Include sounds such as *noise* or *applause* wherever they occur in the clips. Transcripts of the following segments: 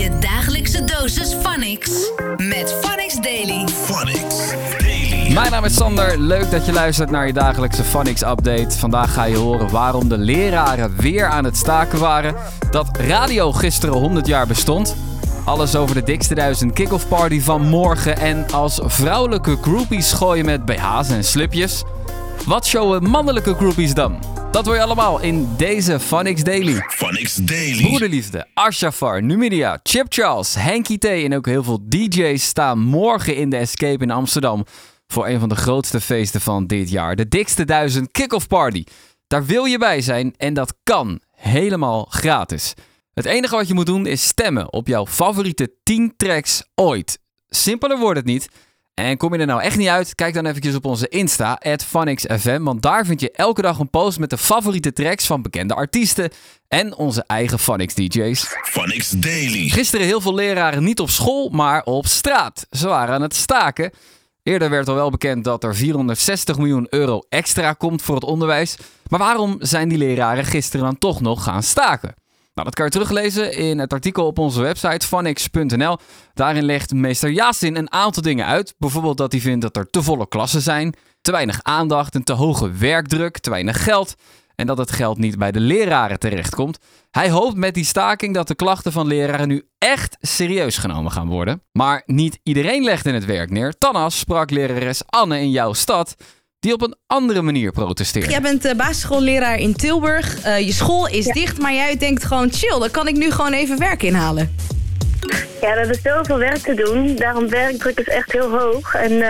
Je dagelijkse dosis Phonics met Phonics Daily. Phonics Daily. Mijn naam is Sander. Leuk dat je luistert naar je dagelijkse Phonics update. Vandaag ga je horen waarom de leraren weer aan het staken waren. Dat radio gisteren 100 jaar bestond. Alles over de dikste duizend kick-off party van morgen. En als vrouwelijke groupies gooien met BH's en slipjes. Wat showen mannelijke groupies dan? Dat hoor je allemaal in deze Phonics Daily. Phonics Daily. Broederliefde, Ashafar, Numidia, Chip Charles, Henky T en ook heel veel DJ's staan morgen in de Escape in Amsterdam voor een van de grootste feesten van dit jaar. De dikste duizend kick-off party. Daar wil je bij zijn en dat kan helemaal gratis. Het enige wat je moet doen is stemmen op jouw favoriete 10 tracks ooit. Simpeler wordt het niet. En kom je er nou echt niet uit? Kijk dan eventjes op onze Insta, @phonixfm, want daar vind je elke dag een post met de favoriete tracks van bekende artiesten en onze eigen Phonix DJ's. Phonics Daily. Gisteren heel veel leraren niet op school, maar op straat. Ze waren aan het staken. Eerder werd al wel bekend dat er 460 miljoen euro extra komt voor het onderwijs. Maar waarom zijn die leraren gisteren dan toch nog gaan staken? Nou, dat kan je teruglezen in het artikel op onze website vanix.nl. Daarin legt meester Yasin een aantal dingen uit. Bijvoorbeeld dat hij vindt dat er te volle klassen zijn, te weinig aandacht, een te hoge werkdruk, te weinig geld. En dat het geld niet bij de leraren terechtkomt. Hij hoopt met die staking dat de klachten van leraren nu echt serieus genomen gaan worden. Maar niet iedereen legt in het werk neer. Tannas sprak lerares Anne in jouw stad, die op een andere manier protesteerde. Jij bent uh, basisschoolleraar in Tilburg. Uh, je school is dicht, maar jij denkt gewoon chill. Dan kan ik nu gewoon even werk inhalen. Ja, we hebben zoveel werk te doen. Daarom werkdruk is echt heel hoog. En uh,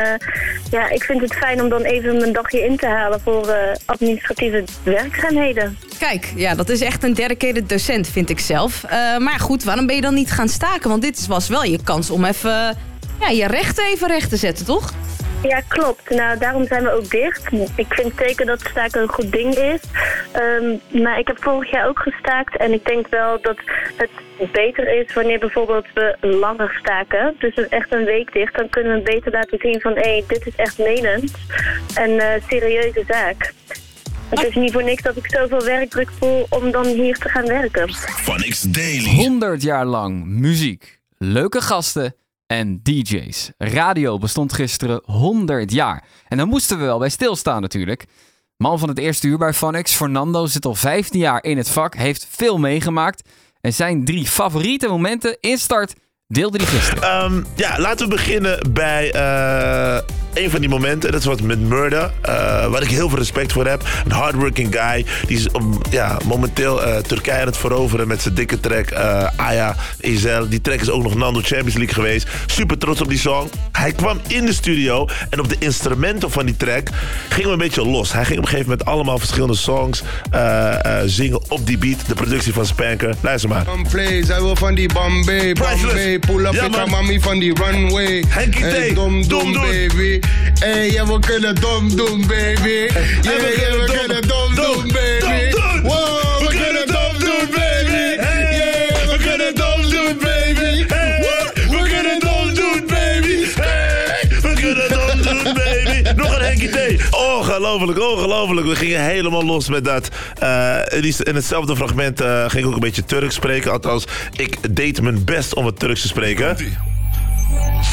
ja, ik vind het fijn om dan even mijn dagje in te halen voor uh, administratieve werkzaamheden. Kijk, ja, dat is echt een dedicated docent, vind ik zelf. Uh, maar goed, waarom ben je dan niet gaan staken? Want dit was wel je kans om even ja, je rechten even recht te zetten, toch? Ja, klopt. Nou, daarom zijn we ook dicht. Ik vind zeker dat staken een goed ding is. Um, maar ik heb vorig jaar ook gestaakt. En ik denk wel dat het beter is wanneer bijvoorbeeld we langer staken. Dus echt een week dicht. Dan kunnen we beter laten zien van... hé, hey, dit is echt menend. En uh, serieuze zaak. Het is niet voor niks dat ik zoveel werkdruk voel om dan hier te gaan werken. Phonics Daily. 100 jaar lang muziek, leuke gasten en DJ's. Radio bestond gisteren 100 jaar. En dan moesten we wel bij stilstaan natuurlijk. Man van het eerste uur bij Phonics, Fernando, zit al 15 jaar in het vak, heeft veel meegemaakt. En zijn drie favoriete momenten in start deelde hij gisteren. Um, ja, laten we beginnen bij uh, een van die momenten. Dat is wat met Murder. Uh, waar ik heel veel respect voor heb. Een hardworking guy. Die is um, ja, momenteel uh, Turkije aan het veroveren met zijn dikke track. Aya, Ezel. Die track is ook nog Nando Champions League geweest. Super trots op die song. Hij kwam in de studio. En op de instrumenten van die track gingen we een beetje los. Hij ging op een gegeven moment allemaal verschillende songs zingen op die beat. De productie van Spanker. Luister maar. Wil van die Bombay, Bombay. Pull up, Ja, ik man. mami van die runway. Dom, dom baby. Hey, ja, we kunnen dom doen, baby. Yeah, we yeah, we kunnen dom- doen, baby. Wow, we kunnen dom doen, baby. Hey, Yeah, we kunnen dom doen, baby. We kunnen dom doen, baby. Hey, we kunnen dom *laughs* doen, baby. Nog een Henky T. Ongelooflijk, ongelooflijk. We gingen helemaal los met dat. Eh, in hetzelfde fragment eh, ging ik ook een beetje Turks spreken. Althans, ik deed mijn best om het Turks te spreken.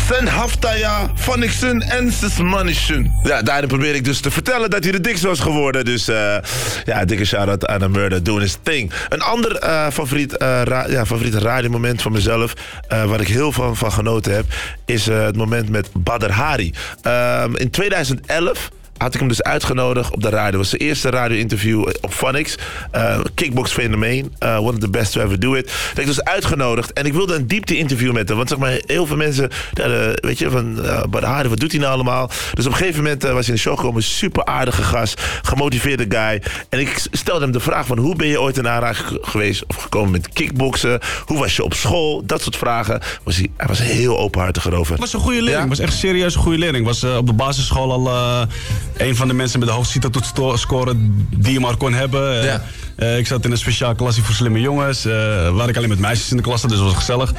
Sen haftaya faniksun en sismanishun. Ja, daarin probeer ik dus te vertellen dat hij de dikste was geworden. Dus eh, ja, dikke shout-out aan de murder doing his thing. Een ander eh, favoriet, ra ja, favoriet radiomoment van mezelf, waar ik heel van, van genoten heb, is het moment met Badr Hari. Ehm, in 2011 had ik hem dus uitgenodigd op de radio. Dat was zijn eerste radio-interview op Phonics. Uh, kickbox fenomeen. Uh, one of the best to ever do it. Dat ik dus uitgenodigd. En ik wilde een diepte-interview met hem. Want zeg maar, heel veel mensen... Uh, weet je, van... Uh, Badr wat doet hij nou allemaal? Dus op een gegeven moment was hij in de show gekomen. Super aardige gast. Gemotiveerde guy. En ik stelde hem de vraag van... Hoe ben je ooit in aanraking geweest of gekomen met kickboksen? Hoe was je op school? Dat soort vragen. Was hij, hij was heel openhartig erover. Het was een goede leerling. Ja? was echt serieus een goede leerling. Was op de basisschool al een van de mensen met de hoogste CITO-toets scoren die je maar kon hebben. Ja. Uh, ik zat in een speciaal klasje voor slimme jongens. Uh, waar ik alleen met meisjes in de klas zat, dus dat was gezellig.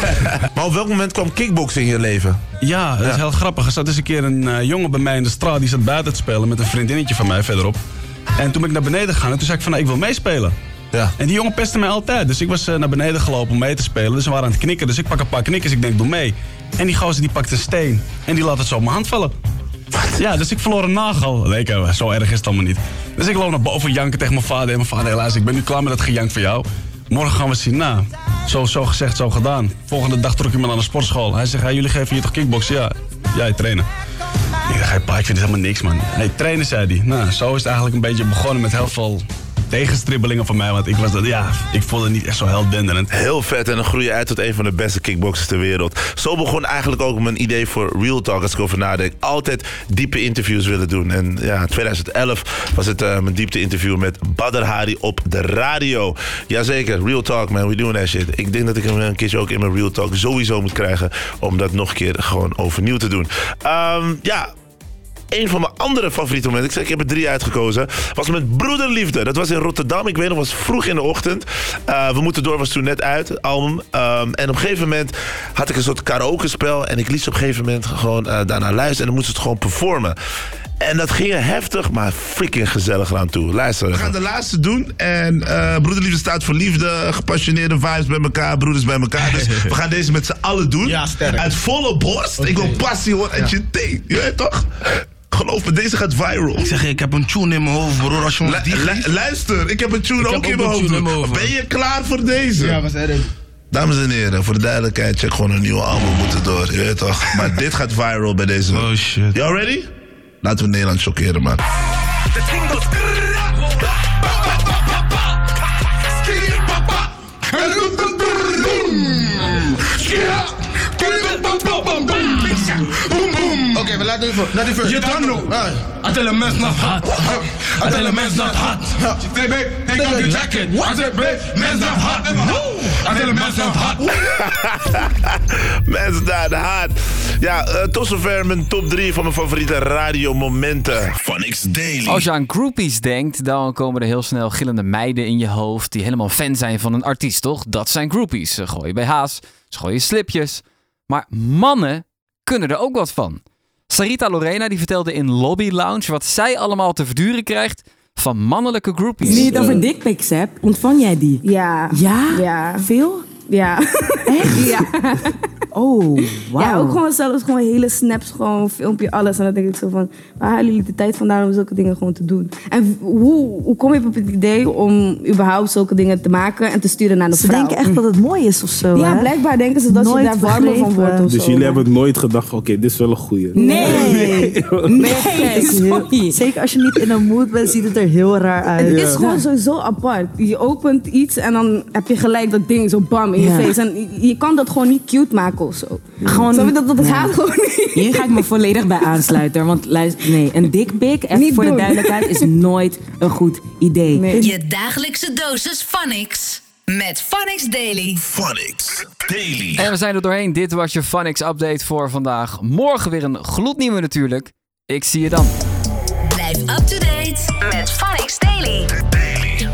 *laughs* maar op welk moment kwam kickboksen in je leven? Ja, dat ja. is heel grappig. Er zat eens een keer een uh, jongen bij mij in de straat. Die zat buiten te spelen met een vriendinnetje van mij verderop. En toen ben ik naar beneden gegaan en toen zei ik van nou, ik wil meespelen. Ja. En die jongen pestte mij altijd. Dus ik was eh, naar beneden gelopen om mee te spelen. Dus we waren aan het knikken. Dus ik pak een paar knikkers. Ik denk, doe mee. En die gozer die pakt een steen. En die laat het zo op mijn hand vallen. Ja, dus ik verloor een nagel. Nee, ik, zo erg is het allemaal niet. Dus ik loop naar boven janken tegen mijn vader. En mijn vader, helaas, ik ben nu klaar met dat gejank voor jou. Morgen gaan we zien. Nou, zo, zo gezegd, zo gedaan. Volgende dag trok me naar de sportschool. Hij zegt, jullie geven hier toch kickboksen? Ja, jij trainen. Ik dacht, hey, pa, ik vind het helemaal niks, man. Nee, trainen, zei hij. Nou, zo is het eigenlijk een beetje begonnen met heel veel tegenstribbelingen van mij. Want ik was dat, ja, ik voelde niet echt zo heel denderend. Heel vet en dan groei je uit tot een van de beste kickboxers ter wereld. Zo begon eigenlijk ook mijn idee voor Real Talk als ik over nadenk. Altijd diepe interviews willen doen. En ja, 2011 was het eh, mijn diepte interview met Badr Hari op de radio. Jazeker, Real Talk man, we doing that shit. Ik denk dat ik hem een keertje ook in mijn Real Talk sowieso moet krijgen. Om dat nog een keer gewoon overnieuw te doen. Ehm, ja, een van mijn andere favoriete momenten, ik zeg, ik heb er drie uitgekozen, was met Broederliefde. Dat was in Rotterdam. Ik weet nog, was vroeg in de ochtend. Uh, We moeten door was toen net uit, het album. Um, en op een gegeven moment had ik een soort karaoke spel. En ik liet ze op een gegeven moment gewoon uh, daarna luisteren. En dan moesten ze het gewoon performen. En dat ging heftig, maar freaking gezellig aan toe. Luister. We gaan de laatste doen. En uh, Broederliefde staat voor liefde, gepassioneerde vibes bij elkaar, broeders bij elkaar. Dus *laughs* we gaan deze met z'n allen doen. Ja, sterk. Uit volle borst. Ik wil passie horen en je ding. Je weet toch? Geloof me, deze gaat viral. Ik zeg, ik heb een tune in mijn hoofd, broer. Als je die luister, ik heb een tune Ik ook in mijn hoofd. tune in mijn hoofd, Ben je klaar voor deze? Ja, was erg. Dames en heren, voor de duidelijkheid, check gewoon een nieuwe album moeten door. Je weet toch? Maar *laughs* dit gaat viral bij deze. Oh, shit. You ready? Laten we Nederland chockeren, man. Laten even. Je dan nog. I tell a man's not hot. I tell a man's not hot. Say, babe, take off your jacket. I said, babe, man's not hot. I tell a man's not hot. Mensen daar, de haat. Ja, eh, tot zover mijn top 3 van mijn favoriete radiomomenten. Phonics Daily. Als je aan groupies denkt, dan komen er heel snel gillende meiden in je hoofd die helemaal fan zijn van een artiest, toch? Dat zijn groupies. Ze gooien BH's, ze gooien slipjes. Maar mannen kunnen er ook wat van. Sarita Lorena die vertelde in Lobby Lounge wat zij allemaal te verduren krijgt van mannelijke groupies. Nu je het over dickpics hebt, ontvang jij die? Ja. Ja? Ja. Veel? Ja. Echt? Ja. *laughs* Oh, wauw. Ja, ook gewoon zelfs gewoon hele snaps, gewoon filmpje, alles. En dan denk ik zo van, waar halen jullie de tijd vandaan om zulke dingen gewoon te doen? En hoe, hoe kom je op het idee om überhaupt zulke dingen te maken en te sturen naar de Ze vrouw? denken echt dat het mooi is of zo, Ja, hè? blijkbaar denken ze dat Nooit je daar warmer van wordt of Dus zo. jullie hebben nooit gedacht van, oké, dit is wel een goeie. Nee. Nee, Nee, sorry. Zeker als je niet in een mood bent, ziet het er heel raar uit. Het is gewoon sowieso apart. Je opent iets en dan heb je gelijk dat ding zo bam in je Ja. face. En je kan dat gewoon niet cute maken of zo. Gewoon- Snap je dat, dat Ja. gaat gewoon niet. Hier ga ik me volledig bij aansluiten. Want luister, nee, een dikpik, echt Niet voor de duidelijkheid, is nooit een goed idee. Nee. Je dagelijkse dosis Phonics. Met Phonics Daily. Phonics Daily. En we zijn er doorheen. Dit was je Phonics update voor vandaag. Morgen weer een gloednieuwe natuurlijk. Ik zie je dan. Blijf up to date met Phonics Daily.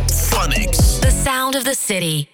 Phonics. The sound of the city.